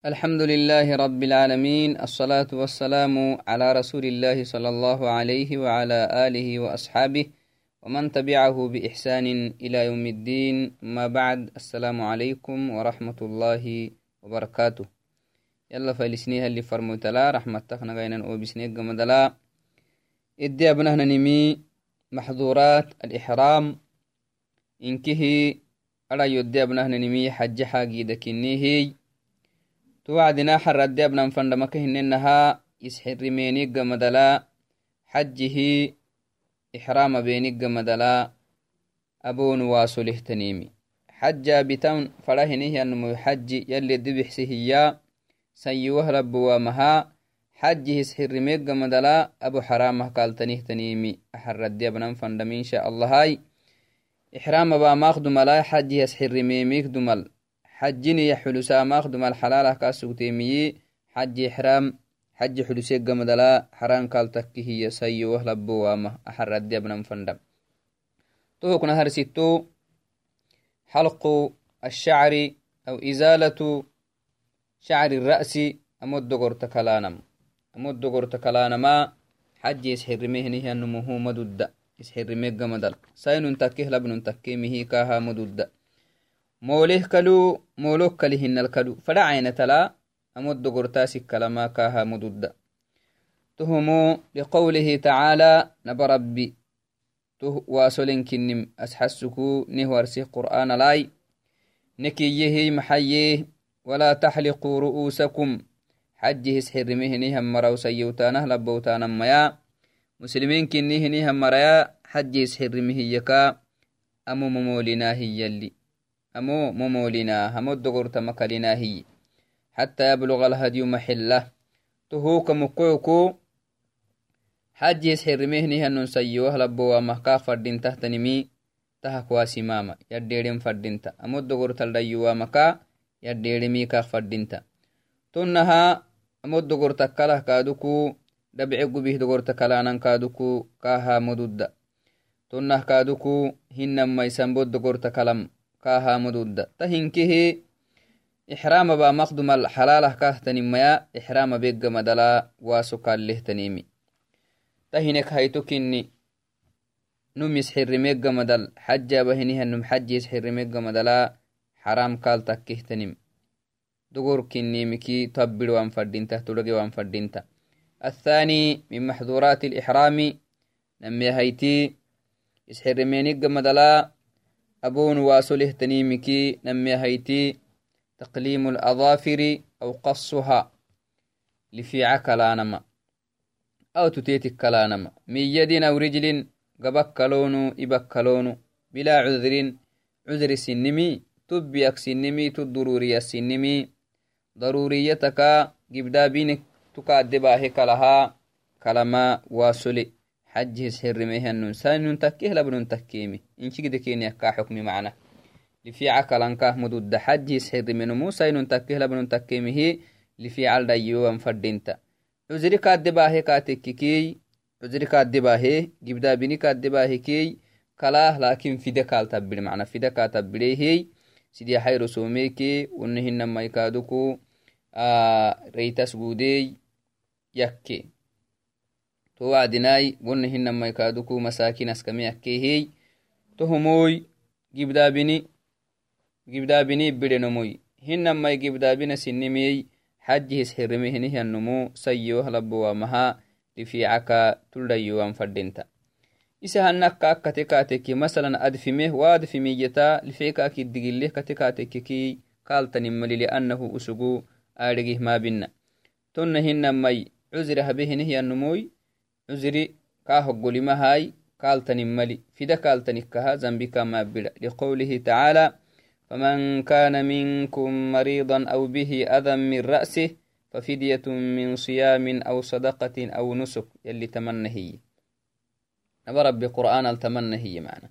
الحمد لله رب العالمين الصلاة والسلام على رسول الله صلى الله عليه وعلى آله وأصحابه ومن تبعه بإحسان إلى يوم الدين. ما بعد السلام عليكم ورحمة الله وبركاته. يلا فلسنيها اللي فرموتلا رحمة تخنا غينا وبسنيك مدلا إدي أبنهنا نمي محظورات الإحرام. إنكه أرى يدي أبنهنا نمي حج حاجي دكنيه توعدنا حرد ابنا فندمك هننها يسحر مينيق مدلا حجه إحرام بينيق مدلا أبون واسله تنيمي حجا بتون فرهنه أنمو حج يلي دبحسه يا سيوه رب ومها حجه سحر ميق مدلا أبو حرامه قال تنيه تنيمي أحرد ابنا فندم إن شاء الله هاي. إحرام با ماخد ملا حجه سحر ميميك دمل حجني يحلسا ماخدم الحلالة كاسوتيمي حج إحرام حج حلسيق مدلا. حرام قال تكي هي سي وهلب وامة. أحر الدي ابن فندم توك نهر ستو. حلق الشعر أو إزالة شعر الرأس. أمد قرت كلانم. أمد قرت كلانما. حج يسحر مهنه أنمه مدد يسحر موليه كلو مولوك كلهن الكلو. فلا عين تلا أمد قرتاس كلما كاها مدد تهمو لقوله تعالى نبربي تو واسولين كنم أسحسكو نهورسي قرآن لاي. نكييه محييه ولا تحلقوا رؤوسكم. حجه سحر مهنيه مراو سيوتانه لبوتان ميا مسلمين كنيه نيه مرايا حجه سحر مهيكا أمو مولنا هي اللي. أمو ممولنا همو الدقور تمكلنا هي حتى يبلغ الهدي محله تهوك مقوكو حج يسحر مهني هنون سيوه لبوا مهكا فردين تحت نمي تهك واسماما يديرين فردينتا أمو الدقور تلديوا مكا يديرمي كا فردينتا تنها أمو الدقور تكاله كادوكو دبعقو به دقور تكالانا كادوكو كاها مدود تنه كادوكو هنما يسنبو الدقور تكلم kahamududda ta hinkihi ixrama ba maqdumal xalalah kahtanimaya ixrama begga madala waso kallehtanimi ta hinek hayto kinni numis xirimegga madal xajaba hinihanum xajis xirimegga madala xaram kal takkehtanim dogor kinnimiki tabbir wan fadinta tudage wan fadinta الثاني من محظورات الإحرام نمي هيتي إسحرمينيق مدلا أبون وأسله تنيمكي نمي هيتي تقليم الأظافر أو قصها لفيع كلانما أو تتيتك كلانما. من يد أو رجل قبك كلونو إبك كلونو بلا عذر. عذر سنمي. تبيك سنمي. تضروري سنمي. ضروريتك قبدا بينك تكادباه كلها كلما واسلي. حجه سحرميه النون سانون تكيه لبنون تكيمي. إنشي قد كيني أكا حكمي معنا. لفي عقل أنكاه مدود حجه سحرمي نمو سانون تكيه لبنون تكيمي لفي عال دايوان فردينتا. عزري كاد باهي كاتككي عزري كاد باهي جبدا بني كاد باهي كي. كلاه لكن في دكال تبري معنا. في دكا تبريه سيدي حي رسوميكي ونهن ما يكادوكو آه ريتاس بودي. يكي. To wacdinai gonna hinamai kaduku masakin askami akkehiy tohumoy gibdabini gibdabini ibidenomoy hinamai gibdabina sinimiyey xajihis hirimihinihiannomo sayyoh labowamaha lificaka tuldayyowan fadinta isa hanakka akkate kaateki masalan adfimeh waadfimiyeta lificakiddigileh kate kaatekeki kaaltanimali liannahu usugu aadhigih maabina tonna hinamai cuzira habehinihiannomoy عذري كاه قلمهاي كالتن ملي. فدا كالتنكها ذنبك ما بلا. لقوله تعالى فمن كان منكم مريضا أو به أذى من رأسه ففدية من صيام أو صدقة أو نسك. يلي تمنى هي نبى ربي قرآن التمنى هي معنا.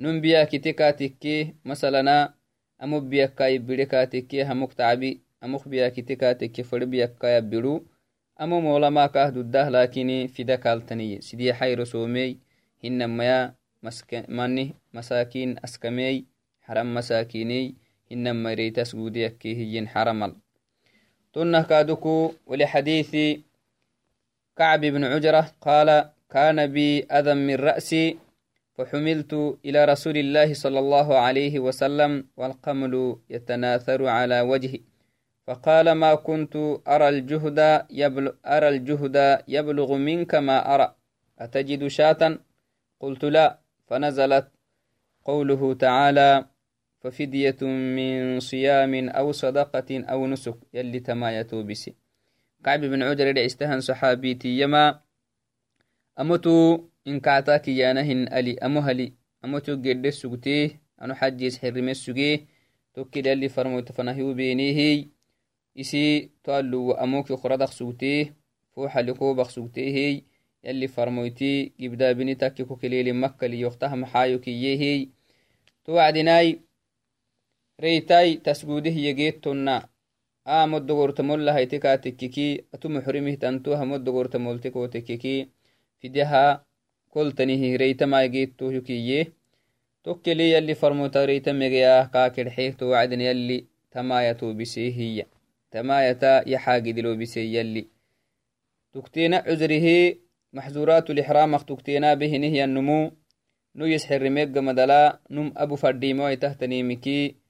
ننبيا كتكاتك مثلا أمبيا كاي بريكاتك همك تعبي كتكاتك فربيا كاي برو amo molamaakah duddah lakini fida kaltaniye sidii xayro soomey hinamaya mani masakin askamey haram masakiney hinamayreytas guudiyakke hiyin haramal تنه كادكو ولحديث كعب بن عجرة قال كان بي أذى من رأسي فحملت إلى رسول الله صلى الله عليه وسلم والقمل يتناثر على وجهي فقال ما كنت أرى الجهد يبلغ, أرى الجهد يبلغ منك ما أرى. أتجد شاة؟ قلت لا. فنزلت قوله تعالى ففدية من صيام أو صدقة أو نسك. يلي تما يتوبسي كعب بن عجر استهن صحابيتي يما أمتو إن كعتاك يانهن ألي. أمهلي أمتو قد سقتيه أنو حجيس حرمي سقيه توكي اللي فرموت فنهيو بينيه إسي تالو أموك خردق سقتيه فوحا لكوبق سقتيه يلي فرمويتي قبدا بني تاكي كوكليلي مكة ليوختها محايوكي يهي توعدناي ريتاي تسجوده يجيتنا آمد دغورتمول هايتي كاتككي أتو محرمه تنتو همد دغورتمول تكو تككي فدها كل تنيه ريتا ما يجيتو يكيه يلي يلي تمايتا يحاقي دلو بسي يلي تكتين عذره محزورات الإحرام تكتينا به نهي النمو نو يسحر ميق مدلا نم أبو فرديمو تهتني مكي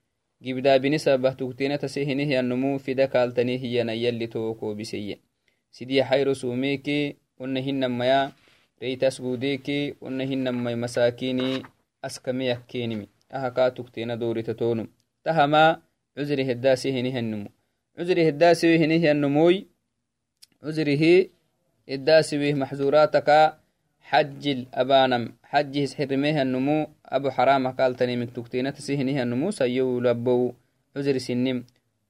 gibdaa binisabah tugtina tasehinihiyannumu fida kaaltanihiyana yalli tooko biseye sidiya hayro suumeki wonna hinamaya reitas guudeki wonna hinamay masakini askame yakkenimi aha kaa tugtina doorita toonum tahama cuzri heddaasihinihannumu cuzri heddaasiwihinihiyannumoy cuzrihi eddaasiwih maxzuraataka حج أبانم حج حرميه النمو. أبو حرام قال تني من تكتينة تسهنيه النمو. سيو لبو. عذر سنم.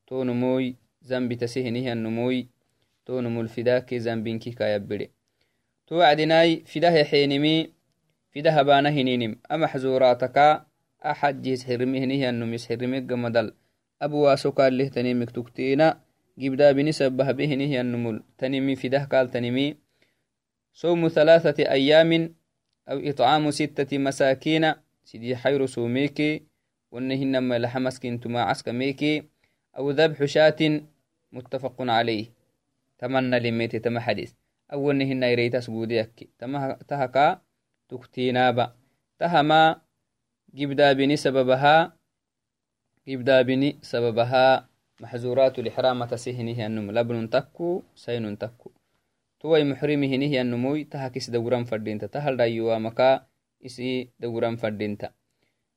تو نموي. زنب تسهنيه النموي. تو نمو الفداك. زنبينكي كايبري تو عدناي. فده حينمي. فده بانا هنينم أما حزوراتك أحد حرميه النمو. يسحرميه قمدل. أبو واسو قال له تني مكتوكتينا جبدا بنسبه به نيه النمو تنمي فده قال تنمي صوم ثلاثة أيام أو إطعام ستة مساكين سيدي حير سوميكي ونهن ما كنتما عسك ميكي أو ذبح شاة متفق عليه. تمنى لميتي تم حديث. أو نهن يريت سبوديك تهكا تكتينابا تهما جبدا بني محزورات الإحرام تسهنه النم لبن تكو سين تكو tuwai muxrimihinihi anumuy tahakis dawuran fadinta tahaldhayyuwamaka isi dawuran fadinta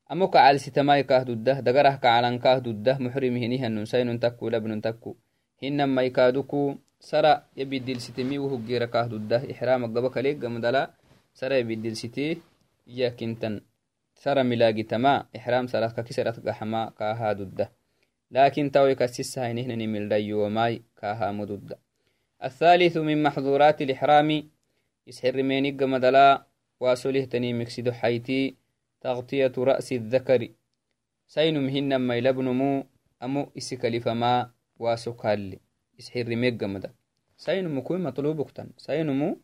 amo kacalsitamai kah duddah dagarah kacalankaah duddah muxrimihinihi anun sainun takku labnun takku hinamai kaaduku sara yabidilsitemi wuhuggira kah duddah ixrama gaba kalegamdala sara yabidilsiti iyakintan sara milagitama ixram sarat kakisarat gaxama kaaha duddah lakin tawai kasisahinihnani mildhayyuwamai kaahamu dudda الثالث من محظورات الإحرام يسحر مينيق مدلا واسوله تني مكسدو حيتي تغطية رأس الذكر. سين مهن ما يلبنمو أمو إسكالفما واسكال يسحر ميق مدل سين مكوي مطلوب تن. سين مو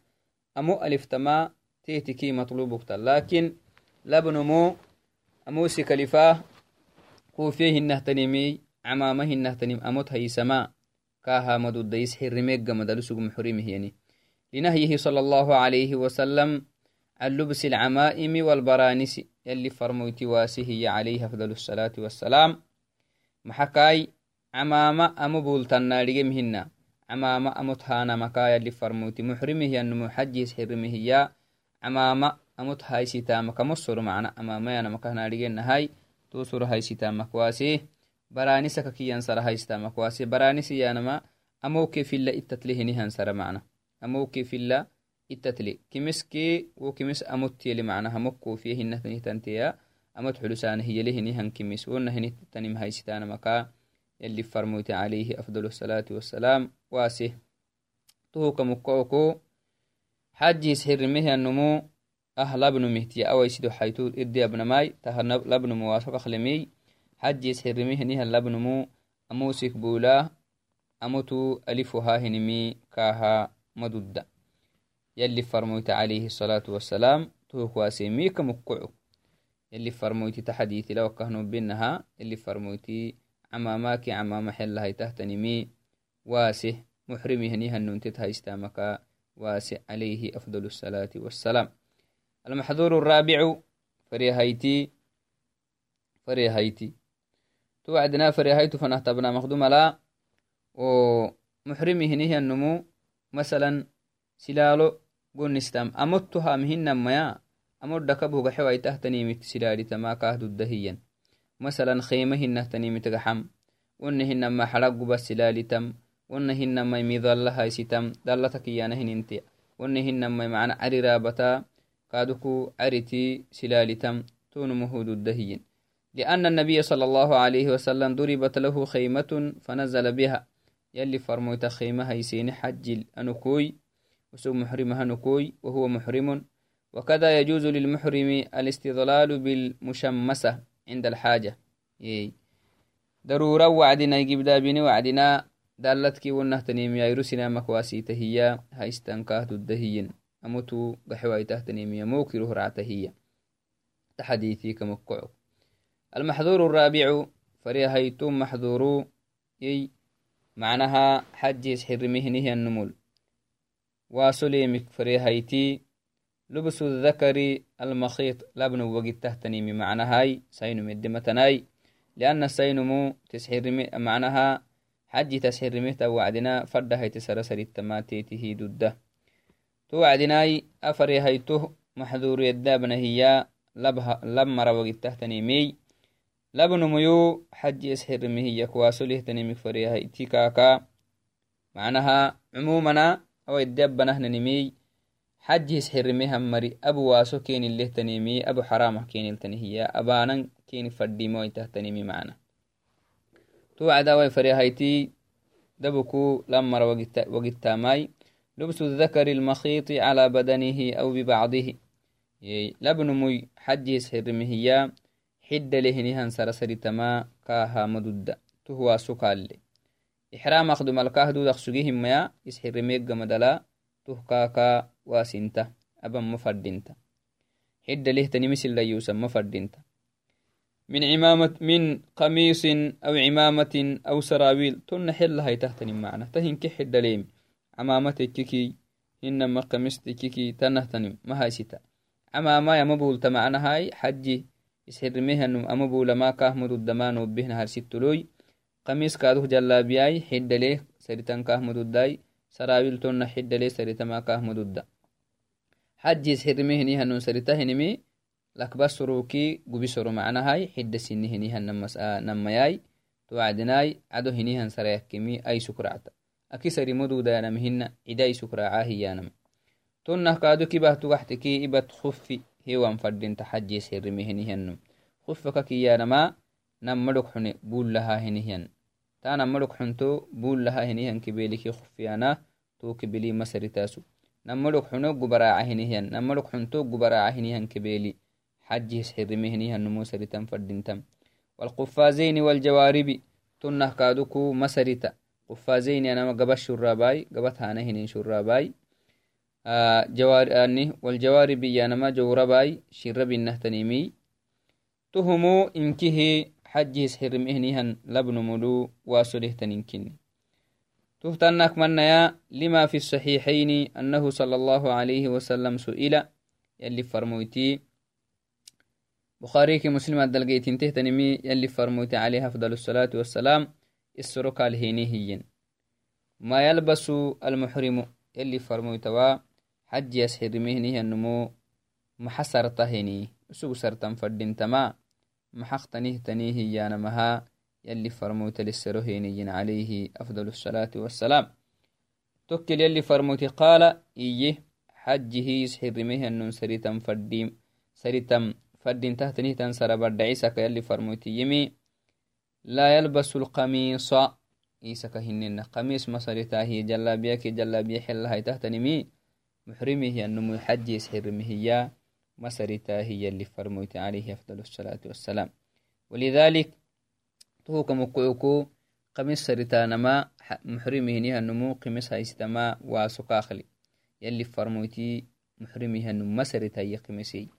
أمو ألفتما تيتكي مطلوب تن. لكن لبنمو أمو سكالفاه كوفيه النهتنمي عمامه النهتنم أموت هي سما كاها مدود يسحر ميقا مدلسق محرمه يعني. لنهيه صلى الله عليه وسلم عن لبس العمائم والبرانس يلي فرموتي واسه عليه أفضل الصلاة والسلام. محكاي عمامة أمو بولتنا لجمهن عمامة أمو تهانا مكا يلي فرموتي محرمه أنه محج يسحرمه يا. عمامة أنا مكانا لجن هاي توصر هاي ستامك واسيه baranisaka kiyansara haystamak wase baranisi yanama amoke filla ittatlehinihansara macna amoke filla ittatli kimiski wo kimis amottiyeli macna hamokkofiye hinahtanihtanteya amot xulusana hiyelehinihan kimis wonahinitanim haysitanamaka yali farmoyte عليه أفضل الصلاة والسلام واسه توك مكوكو حجيس حرمه النمو أه لبن مهتيا أو يسدو حيتو إدي ابن ماي ته لبن مواسق خلمي حجيس حرمهنها لبنمو أموسك بولا أموتو ألفها هنمي كاها مدودة يلي فرموت عليه الصلاة والسلام توكواسي ميك مكعو يلي فرموتي تحديثي لو كهنو بينها يلي فرموتي عماماكي عمام حلها تهتنمي واسه محرمي هنيها ننتت هايستامكا واسع عليه أفضل الصلاة والسلام المحظور الرابع فريهايتي فريهايتي توعدنا فريهايتو فنهتبنا مخدوم لا. ومحرمي هنيها النمو. مثلا سلالو قنستام أمتها مهن ميا أمد كبه قحوة تهتنيمت سلالي تما كاهدو الدهيا. مثلا خيمهن تنيمت قحم. ونهن ما حلق بس سلالي تم. ونهنما ميضالها يستم دالتك يانا هننتي ونهنما معنى عري رابتا كادوكو عرتي سلالتم تون مهود الدهين لأن النبي صلى الله عليه وسلم ضربت له خيمة فنزل بها. يلي فرموت خيمة يسين حجل أنكوي وسو محرمها نكوي وهو محرم. وكذا يجوز للمحرم الاستظلال بالمشمسة عند الحاجة. يي ضرورة وعدنا يجيب دابين وعدنا دالتكي ونهتنيميا يرسنامك واسيتهيا هايستنكاه تدهين أموتو قحواي تهتنيميا موكره رعتهيا تحديثي كمكعو. المحظور الرابع فريا هيتم محظورو يي معناها حجيس حرمهنه النمول. واسليمك فريا هيتي لبس الذكر المخيط لابن وقت تهتنيمي معناهاي سينو مدمتناي لأن السينمو تسحر معناها حجي تسحرمه towacdinaai afare haytoh maxduriyaddaabnahiya lab marawagitahtanimey labnomoyo xaji eshirimihiya kuwasolihtanimik farehahiti kaka macnaha cumumana awaiddaabanahnanimey xaji hishirimehammari abu waaso kenilehtanimi abu xaramah keniltanihiya abaanan keni fadhimoitahtanimi macna towacdawai farehaiti dabuku lam mara wagittamai لبس الذكر المخيط على بدنه أو ببعضه. لبن مي حجي سحرمهيا حد لهنهن سرسري تما كاها مدد تهوى سكال. إحرام أخدم الكاهدو دخسجيهم ميا يسحرميك مدلا تهكاكا واسنتا أبا مفردنتا حد له تنمسل يوسم مفردنتا من عمامة من قميص أو عمامة أو سراويل تن حل هاي تهتني معنا. تهين كحد دليم ما كهمد الدمان وبهن هر ستلوي قميص كادوه جلابياي حد ليه سريتان كهمد الداي. سراويل تن حد ليه سريتا ما كهمد الدا. حجي يسحر مهني هنو سريتا هنمي. lakbasuruki gubisoro macnahai xidda sini hinihan namayai توعدناي عدو هنيهن سريكمي أي سكرعتا أكي سري مدو دانم هن عدا أي سكرعا هيانم تنه كادو كبه تغحتكي إبت خفي هيوان فردين تحجي سيرمي هنيهنم خفك كيانما نمدك حني بول لها هنيهن تانا مدك حنتو بول لها هنيهن كبيلكي خفيانا تو كبيلي مسري تاسو. نمدك حنو قبراع هنيهن نمدك حنتو قبراع هنيهن كبيلي حجيس قفازين أنا قبش شراباي قبت هانا هنين شراباي آه جوار أني والجوارب يانما جورباي شرب النهتنيمي تهمو إنكه حجيس حرمهنيهن لبن ملو واسله تنينكني تفتنك من يا لما في الصحيحين أنه صلى الله عليه وسلم سئل يلي فرمويتي بخاري كي مسلم الدلقيت انته تنمي يلي فرموت عليه أفضل الصلاة والسلام السرق الهيني هين ما يلبس المحرم يلي فرموت وا حج يسحر مهنه النمو محسر تهني سوق سرتن فردين تما محقتنيه تنيه يانا مها يلي فرموت للسرهيني عليه أفضل الصلاة والسلام. تكل يلي فرموت لا يلبس القميص. عيسى كهنن قميص مصرتا هي جلابية. كي جلابية حلها تهتني مي. محرمي. هي النمو حج يسحرمي هي هي اللي فرموتي عليه أفضل الصلاة والسلام. ولذلك تو كمقعوكو قميص سرتا نما محرمي. هي النمو قميص هايستما واسقاخلي يلي فرموتي محرمي. هي النمو مسرتا هي قميصي.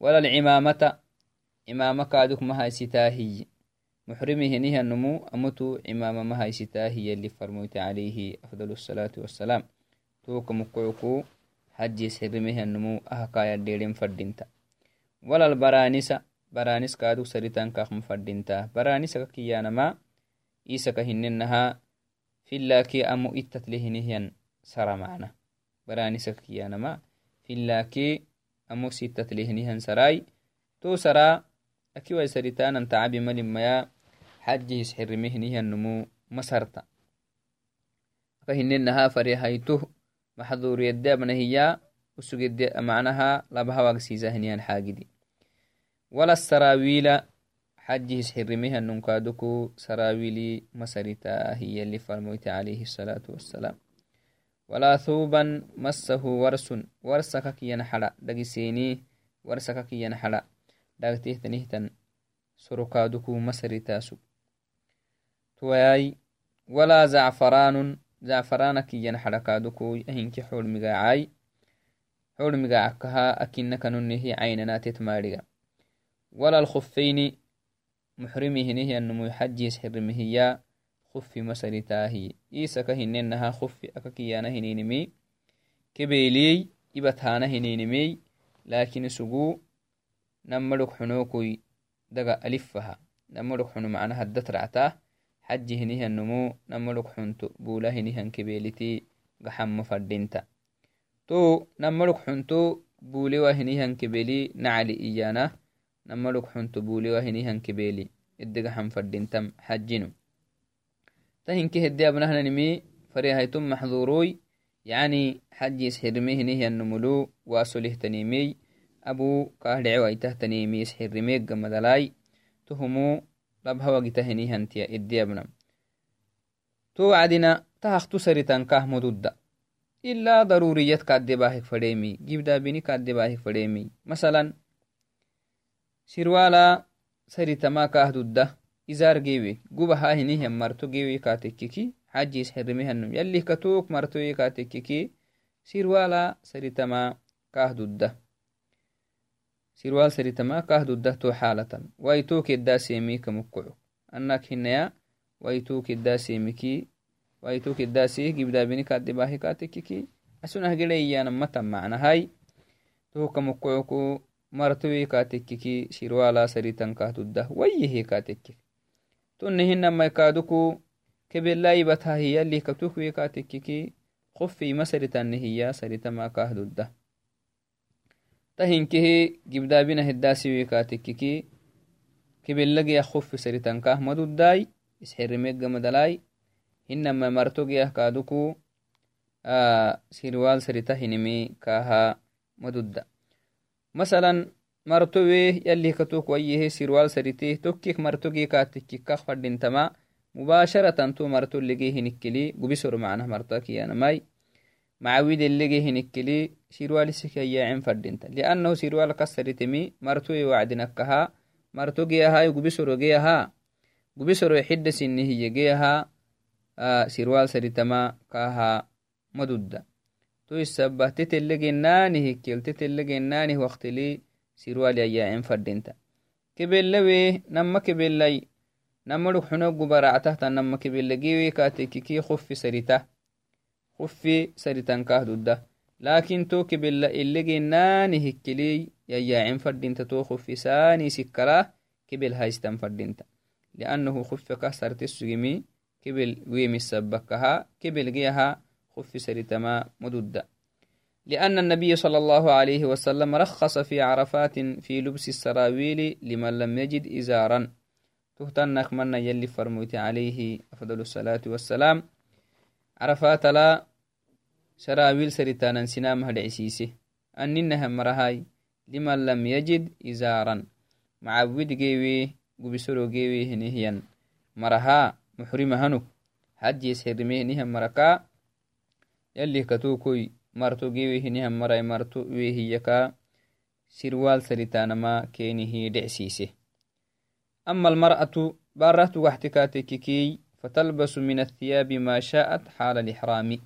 ولا العمامة. عمامة كادوك مها ستاهي محرمه هنيها النمو أمتو إمام ما هيستا هي اللي فرموت عليه أفضل الصلاة والسلام. توك مقعكو حج سرمه النمو أهكايا ديرين فردينتا. ولا البرانسة برانس كادو سريتان كاخ مفردينتا كيانا ما إيسا كهننها في اللاكي أمو إتت لهنهيا سرى معنا برانسة كيانا ما في اللاكي أمو ستت لهنهيا سراي. تو سرى أكي سريتان تعبي ملم xajis xirimehinihianumu masarta. Aka hinenaha farehaytoh maxduuriyedde abnahiya usugedde macnaha labahawagsiisahiniyan xaagidi wala saraawiila xajihis xirimehannunkaduku saraawili masarita hiyali farmoyte alayhi asalaatu wassalaam walaa thuuban massahu warsun warsaka kiyan xadha dhagiseeni warsaka kiyan xadha dhagtehtanihtan sorokaduku masaritaasug توياي. ولا زعفران. زعفرانك ين حركادكو يهنك حول مقاعاي. حول مقاعكها. أكنك ننه عيننا تتمارغا ولا الخفين. محرمه نهي النمو يحجيس حرمه خف مسرتاهي إيسا كهننها خف أككيانا هنينمي كبيلي. إبتهانا هنينمي لكن سقو. نملك حنوكي دقا ألفها. نملك حنو معناها الدت رعتاه حج هنيها النمو نملك حنتو بولا هنيها كبيلتي قحم فردينتا تو نملك حنتو بولي وهنيها كبيلي نعلي إيانا نملك حنتو بولي وهنيها كبيلي إدي قحم فردينتم حجنو تهين كه الدي أبنهنا نمي فريهايتم محظوروي يعني حجي سحرمي هنيها النملو واسوله تنيمي أبو labhawagitahinihantiya idiyabnam to wacdina tahaktu saritan kah modudda ila daruriyat kaddebahik fademi gibdabini kaddebahik fademi masalan sirwala saritama kah dudda izar gewe gubaha hinihan marto gewe katekkiki xajis xirimihanum yalih katuk martoye katekkiki sirwala saritama kah dudda sirwal saritama kahdudahto xaalatan waito keddasemika mukkuco anak hinaya waito keddasemiki waito keddasih gibdabini kaddibahi katekiki asunah gida iyanamatan macnahai toka mukkucoku martowe katekiki sirwala saritan kahdudah wayehe katekik tonnehinamai kaduku kebelaibathahi yalih katukwe katekiki qofi masaritannehiya saritama kahdudah tahinkehe gibdaabina heddaasiwekatekkiki kebelagiyah kofi saritankah madudai isxerimegamadalai hinama martogiyah kaaduku sirwal sarita hinimi kaha madudda masalan martowe yalih katuk wayehe sirwal sarite tokkik martogi katekkikah fadintama mubasharatan tu martolege hinikkili gubisor macnah martakiyanamai معود اللي هنكلي سيروال سكياعين فردينتا. لأنه سيروال كسر تمي مرتو وعدنكها مرتو جيها يقبسر جيها قبسر يحد سنه جيها آه سيروال سريتما كاها مدودة. تو السبة تتلقي ناني هكيل تتلقي ناني وقت لي سيروال ياعين فردينتا. كبل لوي نما كبل لي نما لك حنوق برعته نما كبل لقيوي كاتيكي خف سريته. خفي سريتان كاهدودة لكن تو كبلا إلغي ناني هكلي يياعين فردينتا تو خفي ساني سكرا كبل هايستان فردينتا لأنه خفي كسر تسجمي كبل ويمي السبكها كبل جيها خفي سريتما مدودة لأن النبي صلى الله عليه وسلم رخص في عرفات في لبس السراويل لمن لم يجد إزارا تهتنك من يلي فرموت عليه أفضل الصلاة والسلام carafatala sharawil saritanan sinaamah dhecisiise anninaha marahay liman lam yajid izaaran macawidigeewee gubisorogeeweehenihiyan marahaa muxrimahanuk hajjees herimehenihan maraka. Yalihkatoukoy marto geewehenihan maray marto wehiyaka sirwal saritanama keenihi dhecsiise ama almar'atu baarahtu waxtikaatekikeey فتلبس من الثياب ما شاءت حال الإحرام.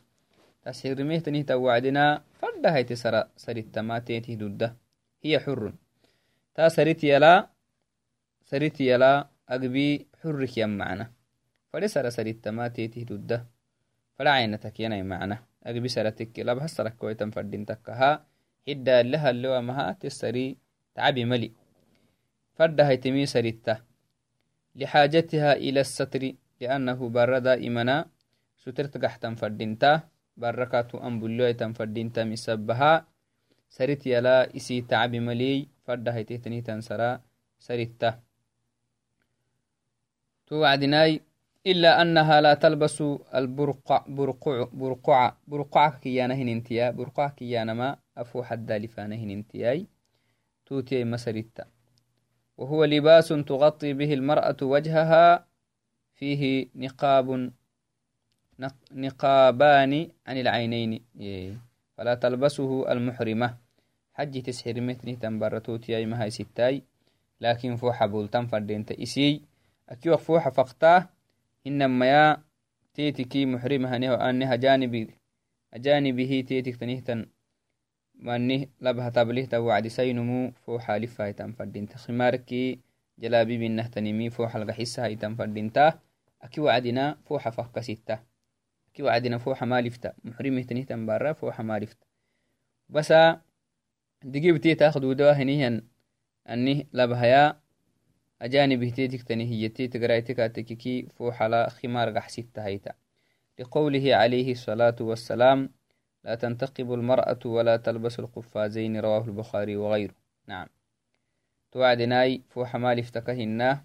تسحير مهتنه توعدنا فردها يتسرى سريت تماتيته ضده هي حر. تا سريت يلا سريت يلا أقبي حرك يم معنا. فلسر سريتما تيتي دودة فلا عينتك يناي معنا. أقبي سرتك لبها سرك كويتم فردين تكها. حدا لها اللي مها تسري تعبي ملي. فرد هيتمي سريتا لحاجتها إلى الستر. لأنه برد إمنا سترت قحتم فردينتا بركاتو أنبلوية فردينتا مسبها سريت يلا إسي تعبي ملي فرد هيتهتني تنسرا سريتا. توعدناي إلا أنها لا تلبس البرقع برقع برقع برقع كيانا هننتيا برقع كيانا ما أفو حد لفانا هننتياي. توتي مسريتا وهو لباس تغطي به المرأة وجهها فيه نقاب نقابان عن العينين. فلا تلبسه المحرمة. حج تسحر متني تنبرتوتي أي مهاي ستاي. لكن فوحة بولتن فردين تأسي. أكيو فوحة فقطاه إنما يا تيتكي محرمة أنها جانبي أجانبه تيتك تنهتن. ماني لبها تبليه توعد سينمو. فوحة لفا يتم فردينتا خماركي جلابي بنه تنمي. فوحة الغحيسة يتم فردينتا أكي وعدنا فوحة فهك ستة. أكي وعدنا فوحة ما لفتا. محرمه تنهتن برا فوحة ما لفتا. بس دقيب تي تاخدو دوا هنيهن أني لبهيا أجانب تيتك تنهي تيتك رايتك أتككي فوحة خمار غحسيتا هيتا. لقوله عليه الصلاة والسلام لا تنتقب المرأة ولا تلبس القفازين. رواه البخاري وغيره. نعم. توعدناي فو حمال افتكهنا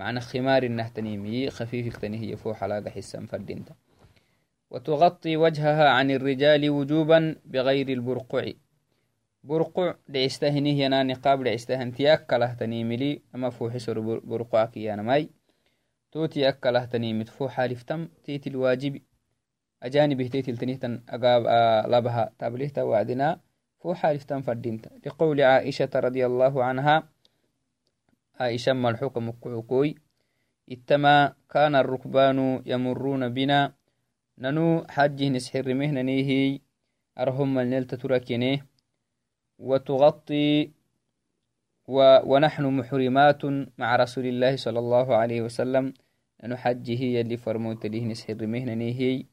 معنى خمار نهتنمي خفيف تنهي فو حلاقة حسا فردينتا وتغطي وجهها عن الرجال وجوبا بغير البرقع. برقع لعستهنه ينا نقاب لعستهن تياكله تنيملي أما فو حسر برقعك ماي توتي أكله تنيمت فو حالفتم تيتي الواجب. أجانبه تيتي التنيتن أقاب لبها تابليهتا وعدنا فو حالفتان فردينتا لقول عائشة رضي الله عنها عائشة ملحوق مكعكوي إتما كان الركبان يمرون بنا. ننو حجه نسحر مهننيه أرهم النلت تركنيه وتغطي و... ونحن محرمات مع رسول الله صلى الله عليه وسلم. ننو حجه يلي فرموت ليه نسحر مهننيه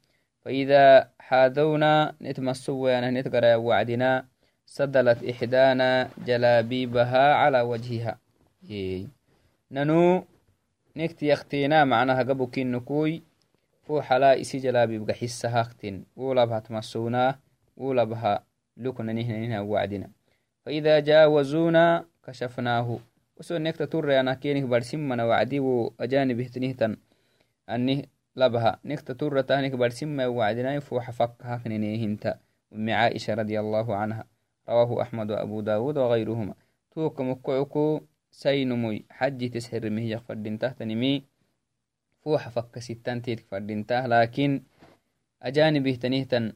فإذا حاذونا نتمسوا يعني نتقرأ وعدنا. سدلت إحدانا جلابيبها على وجهها. إيه. ننو نكت يختينا معناها قبوكين نكوي. فو حلا إسي جلابيب قحسها اختين ولا بها تمسونا ولا بها لكنا نهنا نهنا وعدنا فإذا جاوزونا كشفناه. وسو نكت تر أنا كينك برسمنا وعدي وأجانب اهتنهتن أني لبها. نكت تر تهنك برسمنا وعدنا فو حفك هكني هنتا أم عائشة رضي الله عنها رواه أحمد وأبو داود وغيرهما توك مكعكو سينمي حج تسحر مهي فردنته تنمي فوح فك ستان تيتك فردنته لكن أجانبه تنهتن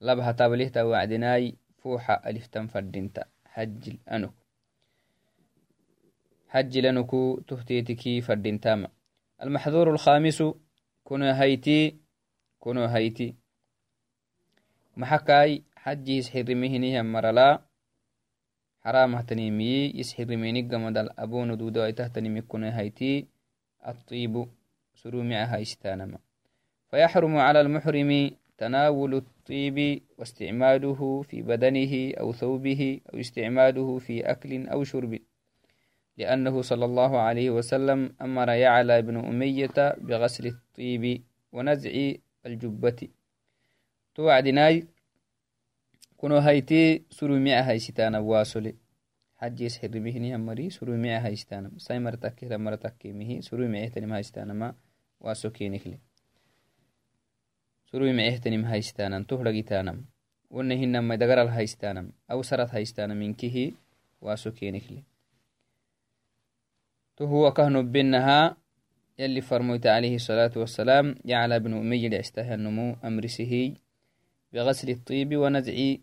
لبها تابليه وعدناي فوح ألفتن فردنته حج الأنك حج لنكو تهتيتكي فردنتاما المحظور الخامس كنو هيتي كنو هيتي محكاي حجي يسحرمهني مرلا تهتنيمي كنا هيتي الطيب سرومع هايستانما فيحرم على المحرم تناول الطيب واستعماله في بدنه أو ثوبه أو استعماله في أكل أو شرب. لأنه صلى الله عليه وسلم أمر يعلى بن أمية بغسل الطيب ونزع الجبة. توعدناي مرتكي مهي سرو مئة تنم هايستانا ما واسو كينكلي سرو مئة تنم هايستانا تهرقي تانم ونهن ما دقر الهايستانم أو سرت هايستانا منكه واسو كينكلي تو هو كهنو بينها يلي فرميت عليه الصلاة والسلام يعلى بن أمي لعسته النمو أمرسه بغسل الطيب ونزع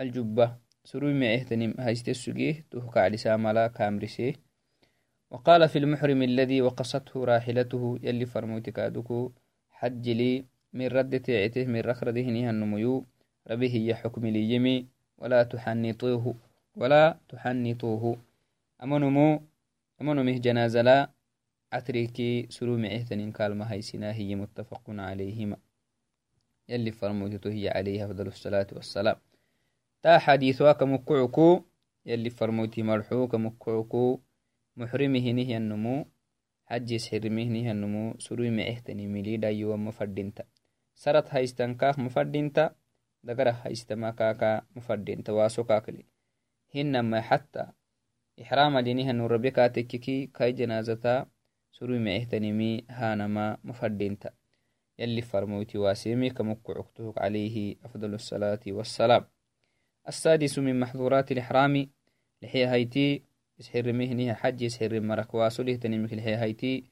الجبة. سروي معه تنم. هايست السجيه. تهك على ساملا كامرسه وقال في المحرم الذي وقصته راحلته. يلي فرموت كادوكو. حج لي من رد تعته من رخرده نيها النميو ربه هي لي يمي. ولا تحنطوه. ولا تحنطوه. أمنمو أمنمه جنازة لا. عتريكي سرو معهتن كالما هيسنا هي متفق عليهما. يلي فرموتته هي عليه أفضل الصلاة والسلام. تا حديثها كمكعكو يلي فرموتي مرحو كمكعكو محرمه نهي النمو حجيس حرمه نهي النمو سرو معهتن مليدا يوم مفردينتا. سرت هايستنكاك مفردينتا دقرة هايستما كاكا مفردينتا واسو كاكلي. هنما حتى إحرام دينها نربكا تككي كاي جنازتا سروي معهتنمي هانما مفردينتا. يلي فرموتي واسيمي كمكعكتهك عليه أفضل الصلاة والسلام. السادس من محظورات الإحرام لحي هايتي يسحر مهنها حج يسحر مرك واسله تنمك لحي هايتي.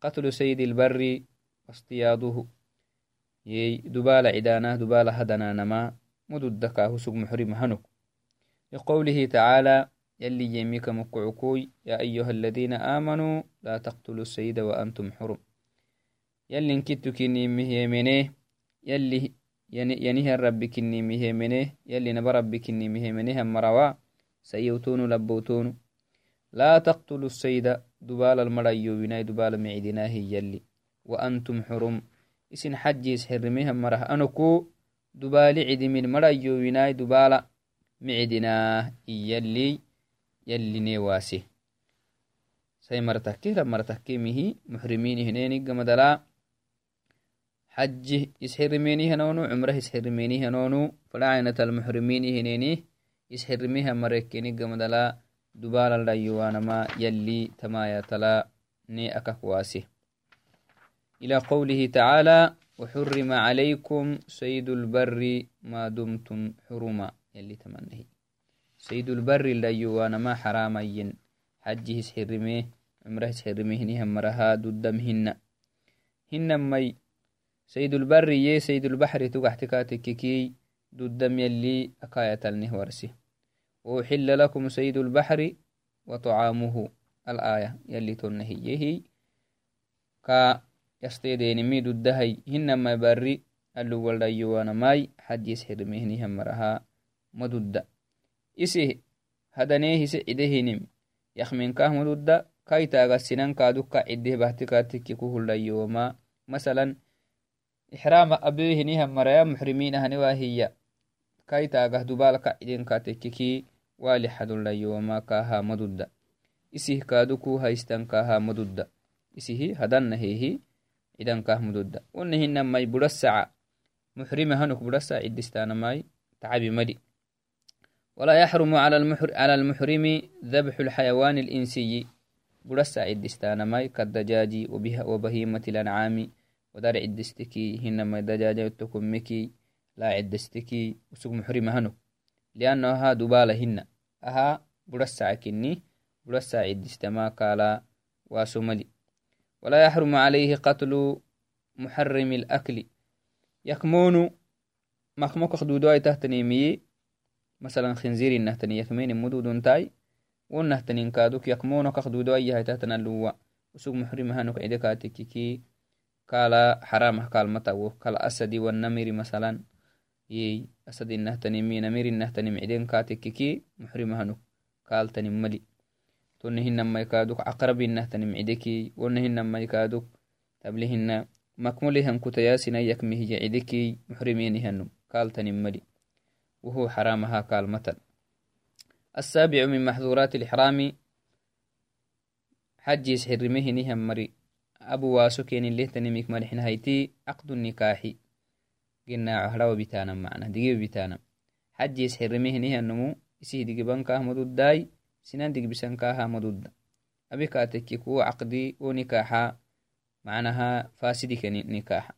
قتل سيد البر واصطياده. يي دبال عدانه دبال هدنا نما مددكاه سق محرم هنك. لقوله تعالى يلي يميك مكعكوي يا أيها الذين آمنوا لا تقتلوا السيد وأنتم حرم. يلي انكتو كني مهيمنه يلي رب كني مهيمنه مروا سيوتون لبوتون لا تقتلوا السيد دبال المرأيو بناي دبال معدناه يلي وأنتم حرم. isin xajis xirimihan marah anoko dubali cidimin marayyowinai dubala micidinah iyalli yalline wase sai martakkira martakke mihi muxriminihinenigamadala xaji isxirimenihanonu cumrah isxirimenihanonu fadacainatal muxriminihineni isxirimihan marekkenigamadala dubalaldayowanama yalli tamayatala ne akak wase إلى قوله تعالى وحرم عليكم سيد البر ما دمتم حرما يلي تمنه سيد البر اللي ما حرامين حجه سحرمه عمره سحرمه نهم مرها ددمهن هن مي سيد البر يه سيد البحر تقحتكاتككي ددم يلي أكاية النهورسي وحل لكم سيد البحر وطعامه الآية يلي تنهيه كا yastedenimi duddahay hinamai bari aluwaldayyowanamai xajis xirmehnihan maraha madudda isi hadanee hise cidehinim yakminkah madudda kaitagasinan kaadukka cideh bahtikatiki kuhuldayowama masalan ixrama abehinihan maraya muxriminahaniwa hiya kaitagah dubalka cidenkatekiki wali xaduldayowama kaha madudda isih kaaduku haistan kaha madudda isihi hadannahehi idan kahmudodda wonna hinamai burasaca محرمة هنك برسا عدستان ماي تعبي مدي ولا يحرم على المحر على المحرم ذبح الحيوان الإنسي برسا عدستان ماي كالدجاج وبهيمة الأنعام ودار عدستكي هنما دجاجة تكمكي لا عدستكي وسوق محرمة هنك لأنها دبالة هن أها برسا كني برسا عدستما كالا واسملي ولا يحرم عليه قتل محرم الأكل. يكمون مخموك خدودو تهتني مي. مثلا خنزير النهتني يثمين مدود تاي والنهتنين كادوك يكمون كخدودو أيها تهتنا اللوا وسوق محرم هانوك عدكا يي أسد النهتني مي نمير النهتني معدين كاتككي محرم هانوك قال تني ملي. تنهن ما يكادوك عقربين تنمعدكي ونهن ما يكادوك تبلهن مكملهم كتياسنا يكمه جعدكي محرمينهن قال تنملي وهو حرامها قال مثل السابع من محظورات الإحرام حج يسحرمه نهم مري. النكاح. قلنا عهلا بتانا معنا دقيب بتانا حج يسحرمه نهم نمو يسيه دقيبان كاهمد الداي sinan digbisankaha madudda abikatekki kuwa caqdi wo nikaxa معناها فاسد نكاح.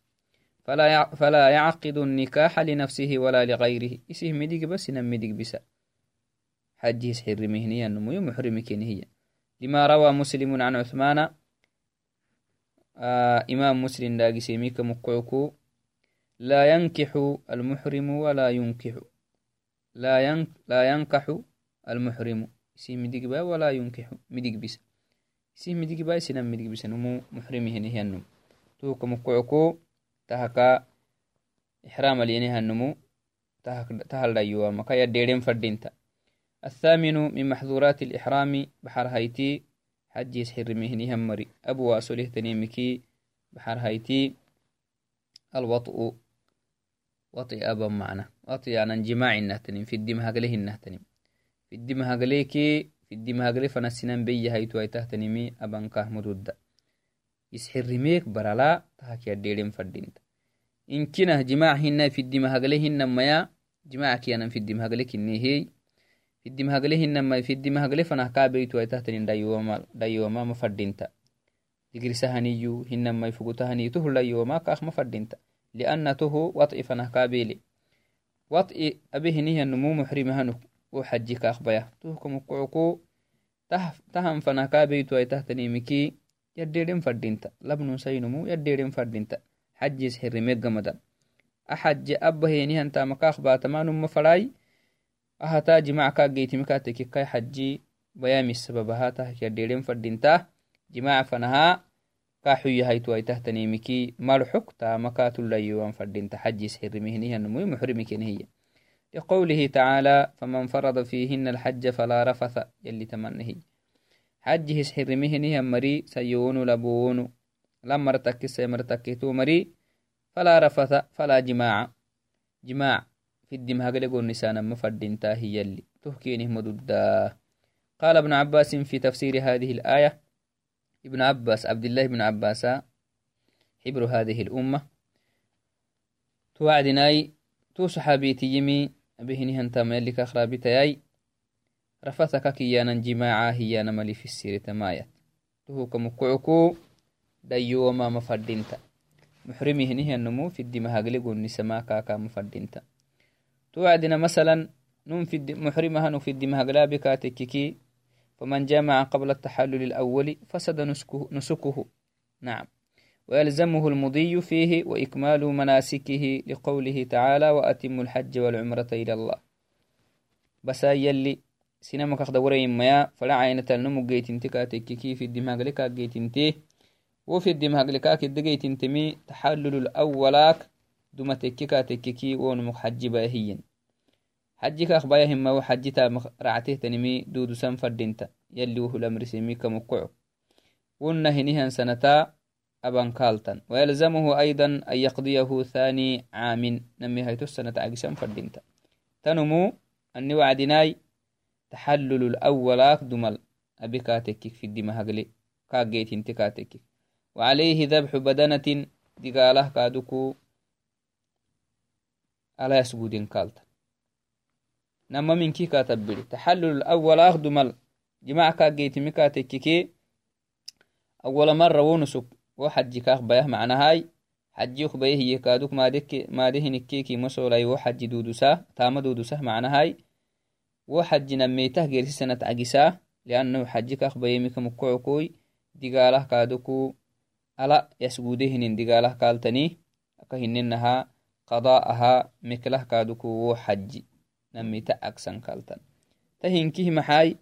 فلا فلا يعقد النكاح لنفسه ولا لغيره. اسه مدق بس نمدق بس حجه سحر مهنيا نمو محرم هي. لما imam muslim dagisemika mukkuku laa yankixu almuxrimu walaa yunkixu laa yankaxu almuxrimu isih midigba walaa yunkixu midigbisa isih midigba isinan midigbisanumu muxrimihenihyanum tuuka mukkuku tahaka ixram alyenihanumu tahaldhayuwa makaya deren fadinta athaminu min maxdhurat baxar baxarhayti hajis xirimehinihammari abuwa solehtanimikii baxarhaytii alwau waiaba mana waianan jimaacinahtanim fidimahaglehinahtanim fidimahagleekii fidimahagle fanasinan beyyahaytuwaitahtanimi abankah mududda isxirimeek baralaa tahakiyadheeren fadhinta. Inkinah jimaac hinna fidimahagle hinna maya jimaac kiyanan fidimahagle kinneehey fidimhagle hinamai fidimhagle fanah kaabeytuwaitahtanindhayoma mafadhinta digrisahaniyu hinamai fugutahaniyu tuhu dhayoma kaah mafadhinta lianna tuhu wat'i fanah kaabeele wat'i abehinihanumuu muxrimahanuk u xaji kaah baya. Tuhkamukucuku tahan fanah kaabeytuwaitahtanimikii yadheedhen fadhinta labnusainumu yadheedhen fadhinta xajis hirimegamada axaje abahenihantamakaah baatamanuma fadhaai fadai ahata jimac kaageytimikatekikai xaji bayamis sababahatah kiaderen fadinta jimac fanaha kaxuyahaytuaitahtanimiki marxuk tamakatulayoan fadinta xajis hirimihnihanumui muxrimikenihiya لقوله تعالى فمن فرض فيهن الحج فلا رفث يلي تمنه حج هسحر مهنه مري سيون لبون لما ارتكي سيمرتكي مري فلا رفث فلا جماع جماع فدم هقلقون نسانا مفردين هي اللي. تهكينه مددا قال ابن عباس في تفسير هذه الآية ابن عباس عبد الله بن عباس حبر هذه الأمة. توعدناي تو صحابيتي يمي بهنه انت ملك أخرابتي رفتك كيانا جماعا هي نملي في السير تمايا. تهوك مكعكو ديوما مفردينتا محرمي هنه النمو في الدماء قلقون نسما كاكا مفردينتا توعدنا مثلا نم في محرمها نم في الدماغ بكاتككي فمن جامع قبل التحلل الأول فسد نسكه, نسكه. نعم. ويلزمه المضي فيه وإكمال مناسكه لقوله تعالى وأتم الحج والعمرة إلى الله. بس يلي سينما كخد ورين ميا فلا عين تلنمو جيتين تكاتككي في الدماغ لكا جيتين تيه وفي الدماغ لكا كدقيتين تمي تحلل الأولاك duma tekkika tekkiki wonumuk xaji bayahiyen xajika akbayahimau xajita ractehtanimi dudusan fadinta yalli wuhulamrisimi kamukoco wonna hinihan sanata abankaltan ويلزمه أيضا أن يقضيه ثاني عام نمي هيتو السنة عقسان فردينتا تنمو أني وعدناي تحلل الأول دمل أبي كاتكك في الدماء هقلي كاقيت انت كاتكك وعليه ذبح بدنة دقاله كادوكو alayasgudin kalta nama minki katabbiri taxallul awal akhdumal jimac kageitimi katekkike awala mara wonusuk wo xajikaak bayah macnahay xaji xajiuk bayahiye kaaduk maadehinikkekimosolay wo xaji dudusah taama dudusah macnahay wo xaji nameytah gersisanat cagisaa liannahu xajikaak bayemika mukkocokoi digaalah kaaduku ala yasgudehinin digaalah kaaltani aka hininahaa qada'aha miklah kaadukuwo xaji namita agsan kaltan tahinkih maxai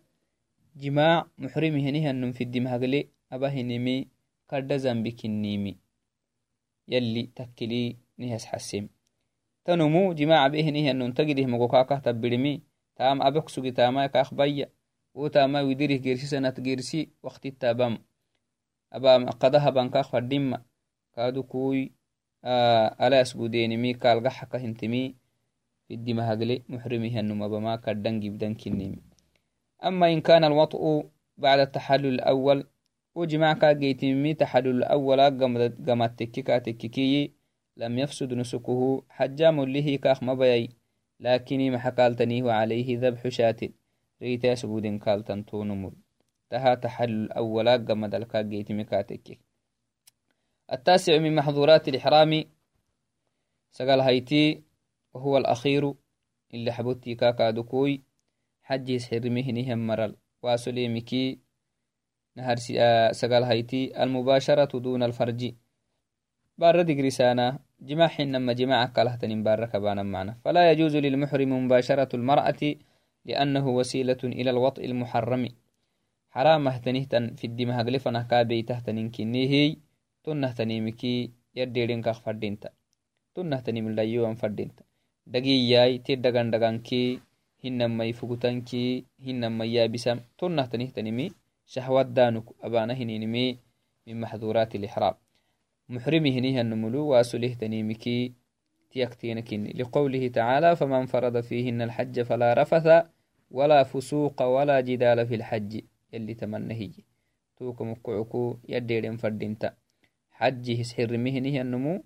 jimaac muxrimihinihanum fidimhagle abahinimi kadha zambi kinnimi yalli takkili nihas xasim tanumu jimaac abehinihanum tagidih mogokakah tabbirimi taam abek sugi taamai kaak baya wo taamai widirih gersisanat gersi waktitabam aba qadahaban kaak fadima kaadukui ala yasgudenimi kalgaxaka hintimi fiddimahagle muxrimihanumabama kaddan gibdan kinimi أما إن كان الوطء بعد التحلل الأول وجماع كاجيتمي تحلل الأول قمت تككا تككي لم يفسد نسكه حجام له كاخ مبيي لكني محكالتني وعليه ذبح شاة ريتا سبود كالتن تونمر تها تحلل الأول قمت الكاجيتمي كاتككي التاسع من محظورات الإحرام سقال هايتي وهو الأخير اللي حبوتي كاكا دكوي حجي سحرمه نهم مرل. واسوليمكي نهر سقال هيتي المباشرة دون الفرج. بارة دقرسانا جماع حينما جماع كالهتن بارة كبانا معنا. فلا يجوز للمحرم مباشرة المرأة لأنه وسيلة إلى الوطء المحرم. حرام هتنهتن في الدماء غلفنا كابي تهتنين كنيهي. تنهتنيم الليوان فردينتا دقياي تدقان دقانكي هنما يفقتنكي هنما يابسام تنهتنهتنمي شهوات دانك أبانا هنينمي من محظورات الإحرام محرمي هنيها النملو واسله تنيمكي تيكتينكين لقوله تعالى فمن فرض فيهن الحج فلا رفث ولا فسوق ولا جدال في الحج يلي تمنهي توكم كعكو يديرين فردينتا حج هسحر مهنه النمو.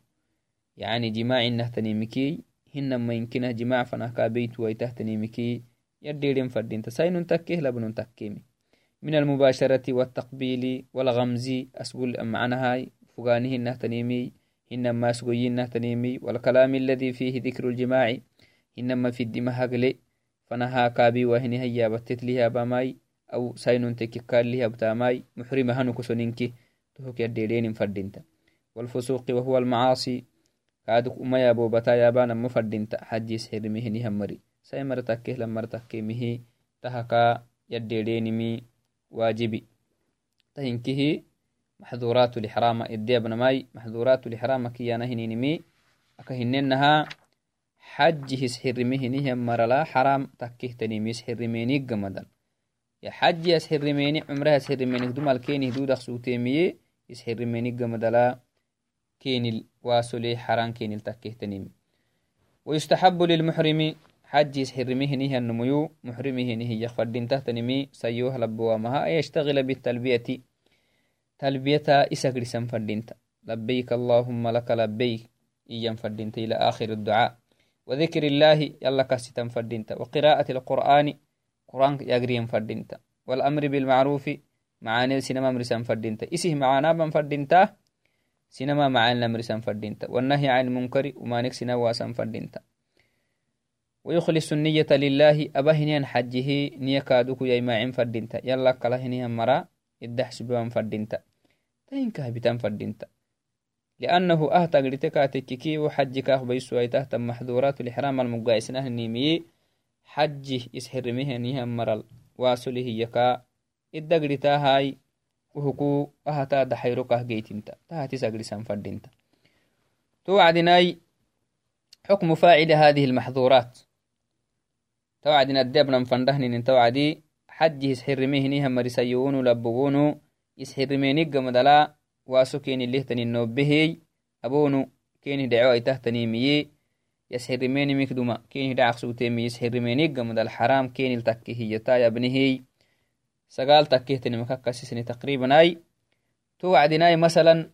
يعني جماع نهتنيمكي هن ما يمكنه جماع فنهكا بيت ويتهتنيمكي يديرين فردينتا ساين تكيه لبن تكيمي من المباشرة والتقبيل والغمز أسبول معنى هاي فقانه النهتنيمي إنما سقوي النهتنيمي والكلام الذي فيه ذكر الجماع. إنما في الدماء هقلي. فنها كابي وهني هيا بتتليها باماي. أو ساينون تككال لها بتاماي. محرمة هنو تهك يديرين فردينتا. والفسوق وهو المعاصي. كادك أما يابو بتا يابانا مفردينتا حجي سحر مهني همري سايمر تكيه لمر تكيه مهي. تهكا يديرينمي واجبي. تهنكه محظورات الإحرام. إدي أبن ماي محظورات الإحرام كيانا هنينمي أكهننها حج سحر مهني مرلا حرام. تكيه تنيمي سحر ميني قمدن يا حج يسحر ميني عمرها سحر ميني دم الكيني كيني واسولي حرام كيني تكيه تنيمي ويستحب للمحرم حج يسحر مهنه النميو محرمه نهي يخفردين تهتنمي سيوه لبوامها يشتغل بالتلبية. تلبية إساقر سنفردينتا لبيك اللهم لك لبيك إيام فردينتا إلى آخر الدعاء. وذكر الله يلا كاستن فردينتا وقراءة القرآن قرآن يقريم فردينتا والأمر بالمعروف معاني سينما مرسان فردينتا. إسه معانا من فردينتا؟ سينما معاني مرسان فردينتا. والنهي عن المنكر وما نكسنا واسان فردينتا. ويخلص النية لله. أبهنيان حجه نيكادوك يما فردينتا. يلا كلهنيان مرا. iddahsubewan fadinta tahinkahbitan fadinta لأنه أهتا قريتك تككي وحجك أخبيسو أي تحت محظورات الإحرام المقايسنه نيمي حجه إسحرمه نيها مرل واسله يكا. هاي وهكو أهتا دحيروك أهجيتنتا تهاتي سقرسان فردينتا توعدناي حكم فاعل هذه المحظورات توعدنا الدبنا فندهن توعدي حجه isxirimehiniha marisayowonu labowonu isxirimenig gamadala waso keni lehtani nobehey abonu keni dhaco aitahtanimiye yasxirimenimik duma keni dhacaqsutemi isxirimenig gamadal xaram kenil takke hiyata سقال تكيهتن مكاكسيسني تقريبا أي. توعدنا أي مثلا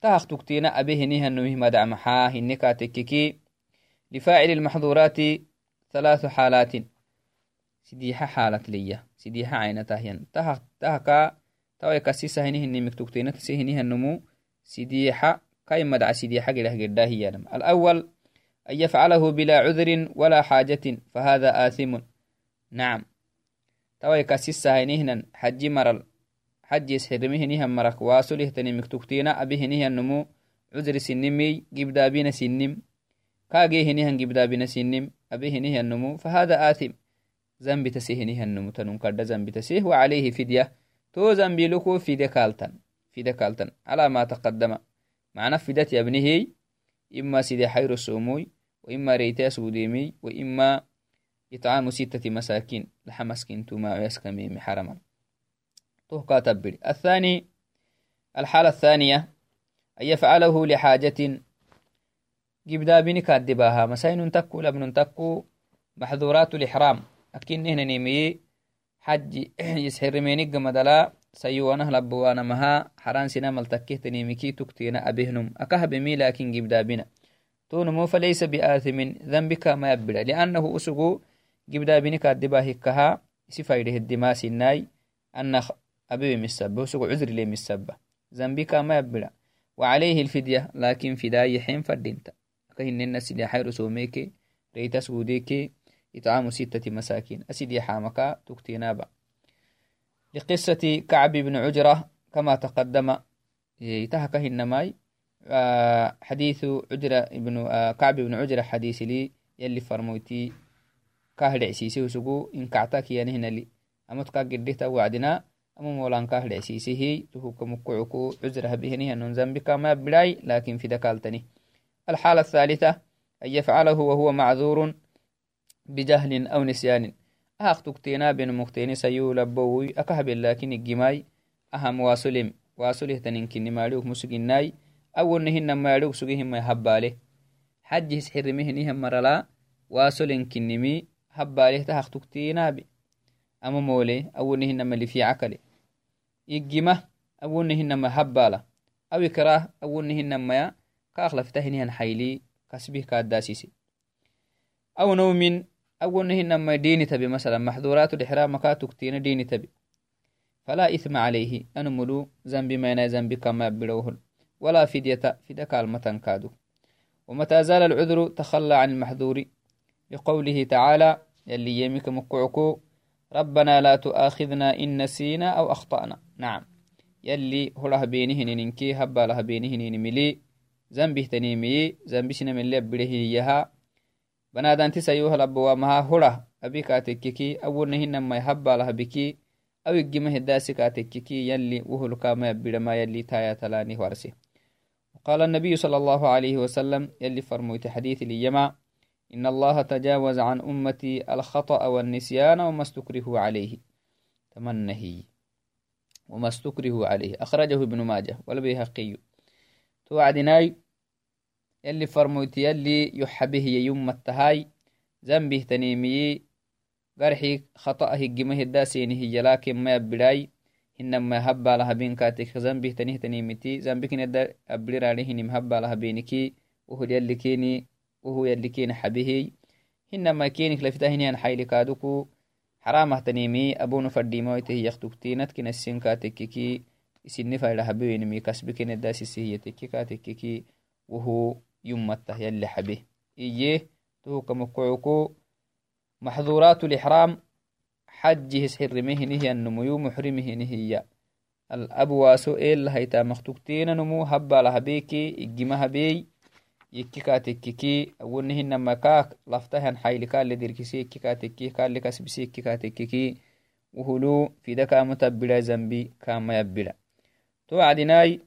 تاخ تكتينا أبيه نيها نوه مدع محاه النكا تككي لفاعل المحظورات ثلاث حالات. سديحة حالات ليا. سديحة عينة تهين تاخ تاخا تاوي كسيسة هنيه نيمك تكتينا تسيه نمو النمو سديحة كاي مدع سديحة قلح قرده هي لما. الأول أن يفعله بلا عذر ولا حاجة فهذا آثم. نعم. واسله تنمك تكتينا أبهنها النمو عذر سنمي جبدابين سنم كاجيهنهن جبدابين سنم أبهنها النمو فهذا آثم ذنب تسيهنه النمتن قد ذنب تسيه وعليه فدية تو ذنب لكو فدية كالتن فدية كالتن على ما تقدم معنى فدية ابنه إما سيدي حير السوموي وإما ريتا سوديمي وإما إطعام ستة مساكين لحمسكين توما ويسكمي حرما تهكا تبري الثاني الحالة الثانية أن يفعله لحاجة جبدا بنك الدباها مساين تكو لبن تكو محظورات الإحرام. akinehnanemeye حج يسحرمينيق مدلا سيوانه لبوانا مها حران سنا ملتكهتنيمكي تكتينا أبهنم. أكه بمي لكن جبدابنا تونمو فليس بآثم ذنبك ما يبدا لأنه أسقو الدباه كها سفايده الدماء سناي أن أبي مسبة أسقو عذر لي مسبة ذنبك ما يبدا وعليه الفدية لكن فداي حين فردينتا. كهن الناس اللي حيرو سوميكي ريتاس وديكي إطعام ستة مساكين. أسيد يحامك تكتينابا لقصة كعب بن عجرة كما تقدم يتهك هنماي آه، حديث عجرة ابن آه، كعب بن عجرة حديث لي يلي فرموتي. أما مولان كاهد عسيسي هي تهوك مكعكو عجرة بهنه أنه ذنبك ما بلاي لكن في دكالتني الحالة الثالثة أن يفعله وهو معذور بجهل أو نسيان أخطكتنا بين مختين سيولى بوي أكهب لكن الجماي أهم واسلم واسله تنينكني مالوك مسجناي أولنهن مالوك سجيهم يهباله حج حرمهنهم مرلا واسلنكنمي هباله في عقلي إجمة أولنهن ما هباله أو إكراه أولنهن ما كأخلفتهنهن حيلي كسبه كاداسيسي أو نوم أولنهن ما ديني تبي. مثلا محظورات الإحرام كاتكتين ديني تبي. فلا إثم عليه. أنملو ذنب ما ذنب كما بلوهن. ولا فدية فدك المتن كادو. ومتى زال العذر تخلى عن المحذور لقوله تعالى يلي يمك مقعكو ربنا لا تؤاخذنا إن نسينا أو أخطأنا. نعم. يلي هله بينه ننكي هبا له بينه نملي ذنبه تنيمي ذنبشنا من اللي بره يها. بنادان تسيوه لبوا مها هله أبيك أتككي أول نهن ما يهبا له بكي أو يجمه الداسك أتككي يلي وهل كما يبدأ ما يلي تايا تلاني ورسي قال النبي صلى الله عليه وسلم يلي فرموت حديث اليما إن الله تجاوز عن أمتي الخطأ والنسيان وما استكره عليه. تمنهي. وما استكره عليه. أخرجه ابن ماجه والبيهقي. توعدناي. يلي فرموت يلي يحبه يوم التهاي. ذنبه تنيمي. قرحي خطأه جمه الداسينه لكن ما يبداي hinama habbalaha benkatek zambih tanih tanimiti zambikinada abliranihinim habbalaha beniki uhud yallikeni uhu yallikeni xabihiy hinama kenik وهو يلي كين حبيهي. إنما كينك لفتهني أن يعني حيلي كادوكو. حرام تنيمي أبو نفردي مويته يختوك تينات كين السين كاتككي. إسين نفا إلى حبيوين مي كسبك نداس السهية كاتككي. وهو يمته يلي حبيه. إيه تو كمقعوكو محظورات الإحرام. حجه سحر مهنه النمو محرمه نهي الأبواس إيه اللي هيتا مختوك تينا نمو. هبا لهبيكي إجي لديركسي يكيكا تكي كالي كسبسي يكيكا تكيكي وهلو في دكا متبلا زنبي كاما يبلا. توعدناي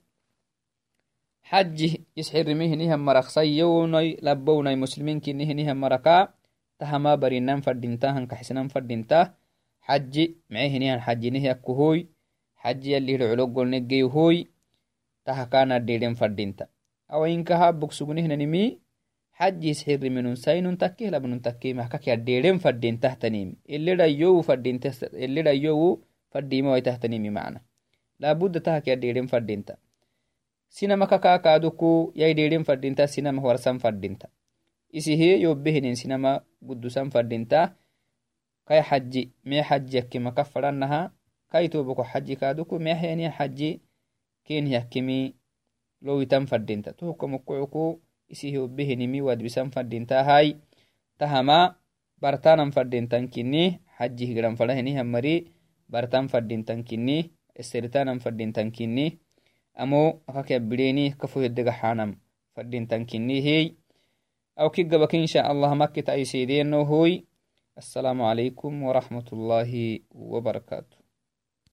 حجه يسحر مهنهم مرخصيوني لبوني مسلمين كنهنهم مركا تهما برينان فردينتا هنكحسنان فردينتا حجي معهنيان حجي نهي أكهوي حجي يلي العلوق قلنقي هوي تهكانا ديدين فردينتا أو إنك هابك سقنهن نمي حجي سحر منون ساينون تكيه لبنون تكيه محكك يديدين فردين تحتنيم. اللي رأيو فردين تست... اللي رأيو فرديما ويتحتنيمي معنا. لابد تهك يديدين فردينتا سينما كاكا كادوكو يديدين فردينتا سينما ورسان فردينتا isi he yobbehinin sinama guddusan fadinta kai xaji mee xaji yakki maka fadanaha kai toboko xaji kaaduku meehenia xaji ken yakkimi lowitan fadinta tohukamukucuku isi yobbehinimi wadbisan fadintahai tahama bartanan fadintan kini xaji higran fadahinihamari bartan fadintan kini eseritanan fadintan kini amo akakabireni kafohedegaxanam fadintan kini hei أو كي إن شاء الله مكة أي سيدين السلام عليكم ورحمة الله وبركاته